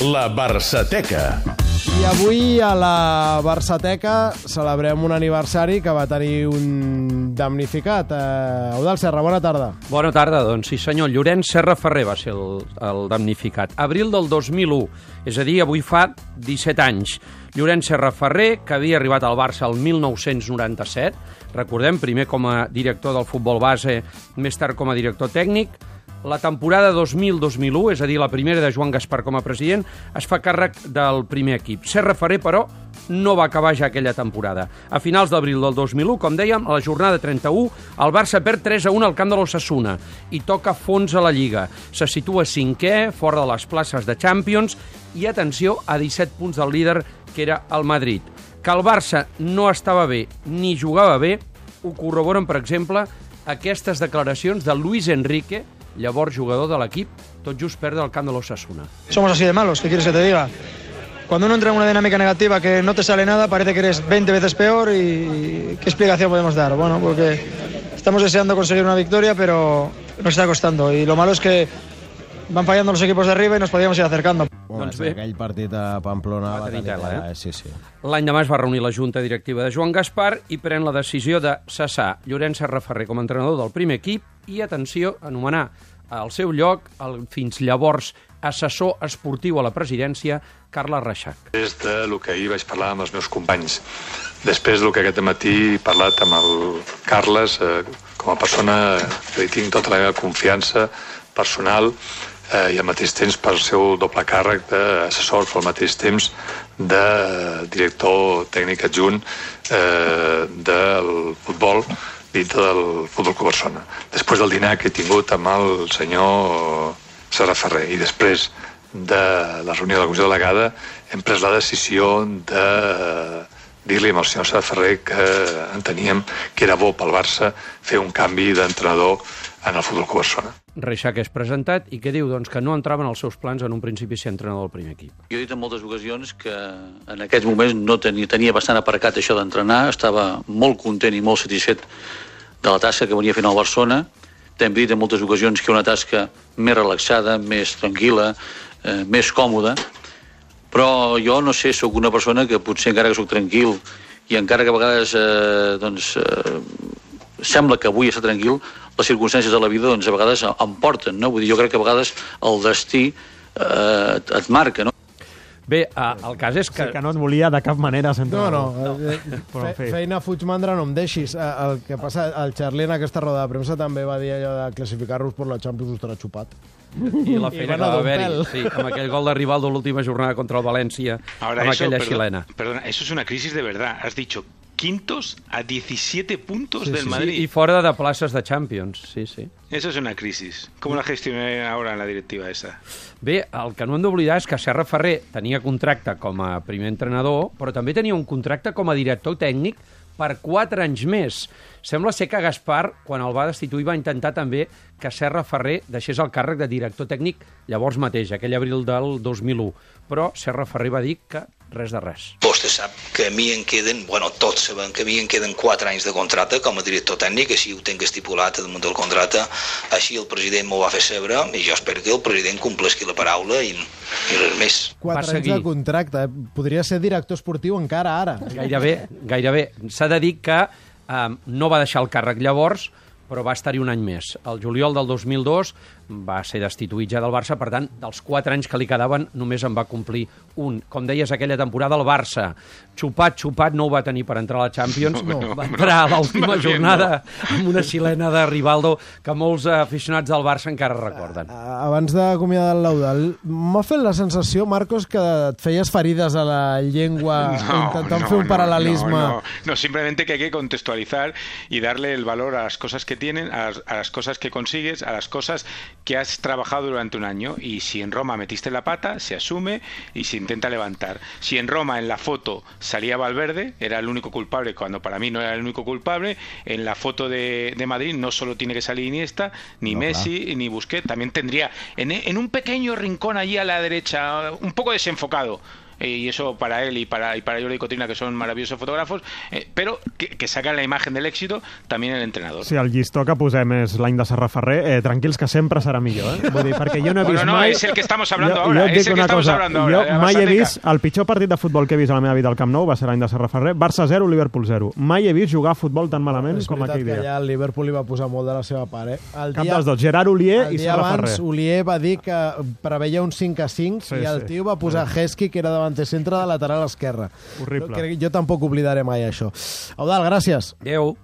La Barçateca. I avui a la Barçateca celebrem un aniversari que va tenir un damnificat. Eh, Eudal Serra, bona tarda. Bona tarda, doncs sí senyor. Llorenç Serra Ferrer va ser el, el damnificat. Abril del 2001, és a dir, avui fa 17 anys. Llorenç Serra Ferrer, que havia arribat al Barça el 1997, recordem, primer com a director del futbol base, més tard com a director tècnic, la temporada 2000-2001, és a dir, la primera de Joan Gaspar com a president, es fa càrrec del primer equip. Serra Ferrer, però, no va acabar ja aquella temporada. A finals d'abril del 2001, com dèiem, a la jornada 31, el Barça perd 3 a 1 al camp de l'Ossassuna i toca fons a la Lliga. Se situa cinquè, fora de les places de Champions, i atenció a 17 punts del líder, que era el Madrid. Que el Barça no estava bé ni jugava bé, ho corroboren, per exemple, aquestes declaracions de Luis Enrique, llavors jugador de l'equip, tot just perdre el camp de. Somos así de malos, ¿qué quieres que te diga? Cuando uno entra en una dinámica negativa que no te sale nada, parece que eres 20 veces peor y ¿qué explicación podemos dar? Bueno, porque estamos deseando conseguir una victoria, pero nos está costando y lo malo es que van fallando los equipos de arriba y nos podíamos ir acercando. Bueno, Doncs bé. aquell partit a Pamplona Va tenir tela, eh? Sí, sí. L'any demà es va reunir la Junta Directiva de Joan Gaspar i pren la decisió de cessar Llorenç Serra Ferrer com a entrenador del primer equip i, atenció, anomenar al seu lloc el fins llavors assessor esportiu a la presidència, Carles Reixac. Després del que ahir vaig parlar amb els meus companys, després del que aquest matí he parlat amb el Carles, eh, com a persona que li tinc tota la meva confiança personal eh, i al mateix temps per seu doble càrrec d'assessor, al mateix temps de director tècnic adjunt eh, del futbol dintre del Futbol Club Barcelona. Després del dinar que he tingut amb el senyor Serra Ferrer i després de la reunió de la comissió delegada hem pres la decisió de dir-li al senyor Serra Ferrer que enteníem que era bo pel Barça fer un canvi d'entrenador en el Futbol Club Barcelona. Reixac és presentat i que diu doncs, que no entraven als seus plans en un principi ser entrenador del primer equip. Jo he dit en moltes ocasions que en aquests moments no tenia, tenia bastant aparcat això d'entrenar, estava molt content i molt satisfet de la tasca que venia fent al Barcelona. També he dit en moltes ocasions que una tasca més relaxada, més tranquil·la, eh, més còmoda, però jo no sé, sóc una persona que potser encara que sóc tranquil i encara que a vegades eh, doncs, eh, sembla que avui està tranquil, les circumstàncies de la vida doncs, a vegades em porten, no? Vull dir, jo crec que a vegades el destí eh, et, marca, no? Bé, eh, el cas és que... Sí, que no et volia de cap manera ser No, no, entrenador. eh, Però, en fe, feina fuig mandra no em deixis. Eh, El que passa, el Charlie en aquesta roda de premsa també va dir allò de classificar-los per la Champions us estarà xupat. I la I feina bueno, que va haver-hi, sí, amb aquell gol de Rivaldo l'última jornada contra el València, Ahora, amb eso, aquella perdón- xilena. Perdona, eso es una crisis de verdad. Has dicho quintos a 17 puntos Sí, del sí, sí. Madrid. I fora de places de Champions, sí, sí. Eso es una crisis. ¿Cómo la gestioné ahora en la directiva esa? Bé, el que no hem d'oblidar és que Serra Ferrer tenia contracte com a primer entrenador, però també tenia un contracte com a director tècnic per 4 anys més. Sembla ser que Gaspar, quan el va destituir, va intentar també que Serra Ferrer deixés el càrrec de director tècnic llavors mateix, aquell abril del 2001. Però Serra Ferrer va dir que res de res. Vostè sap que a mi em queden, bueno, tots sabem que a mi em queden 4 anys de contracte com a director tècnic, així ho tinc estipulat damunt del contracte, així el president m'ho va fer saber i jo espero que el president complesqui la paraula i, i res més. Quatre anys seguir. de contracte. Eh? Podria ser director esportiu encara ara. Gairebé, gairebé. S'ha de dir que eh, no va deixar el càrrec llavors, però va estar-hi un any més. El juliol del 2002 va ser destituït ja del Barça, per tant, dels 4 anys que li quedaven només en va complir un. Com deies, aquella temporada el Barça, xupat, xupat, no ho va tenir per entrar a la Champions, No, no, va entrar a l'última bien jornada amb una xilena de Rivaldo que molts aficionats del Barça encara recorden. Abans d'acomiadar el Laudal, m'ha fet la sensació, Marcos, que et feies ferides a la llengua intentant fer un paral·lelisme. No, no, no, simplemente que hay que contextualizar y darle el valor a las cosas que tienen, a las, a las cosas que consigues, a las cosas que has trabajado durante un año. Y si en Roma metiste la pata, se asume y se intenta levantar. Si en Roma en la foto salía Valverde, era el único culpable, cuando para mí no era el único culpable, en la foto de, de Madrid no solo tiene que salir Iniesta, ni No, Messi, ni Busquets, también tendría en, en un pequeño rincón allí a la derecha, un poco desenfocado y eso para él y para, y para Jordi Cotrina, que son maravillosos fotógrafos, eh, pero que, que sacan la imagen del éxito también el entrenador. Si el llistó que posem és l'any de Serra Ferrer, eh, tranquils que sempre serà millor, eh? Vull dir, perquè jo no he Bueno, vist no, mai... es el que estamos hablando jo, ahora, jo dic el que estamos cosa, hablando ahora, jo de la mai he vist... El pitjor partit de futbol que he vist a la meva vida al Camp Nou va ser l'any de Serra Ferrer. Barça 0, Liverpool 0. Mai he vist jugar a futbol tan malament És com veritat aquell que dia. allà el Liverpool li va posar molt de la seva part, eh? El Cap dels dos, Gerard Olier el i dia Serra abans, Ferrer. Olier va dir que preveia un 5 a 5 Sí, i el sí. tio va posar Hesky, que era davanter centre de lateral esquerre. Horrible. No, crec, jo tampoc oblidaré mai això. Eudal, gràcies. Adéu.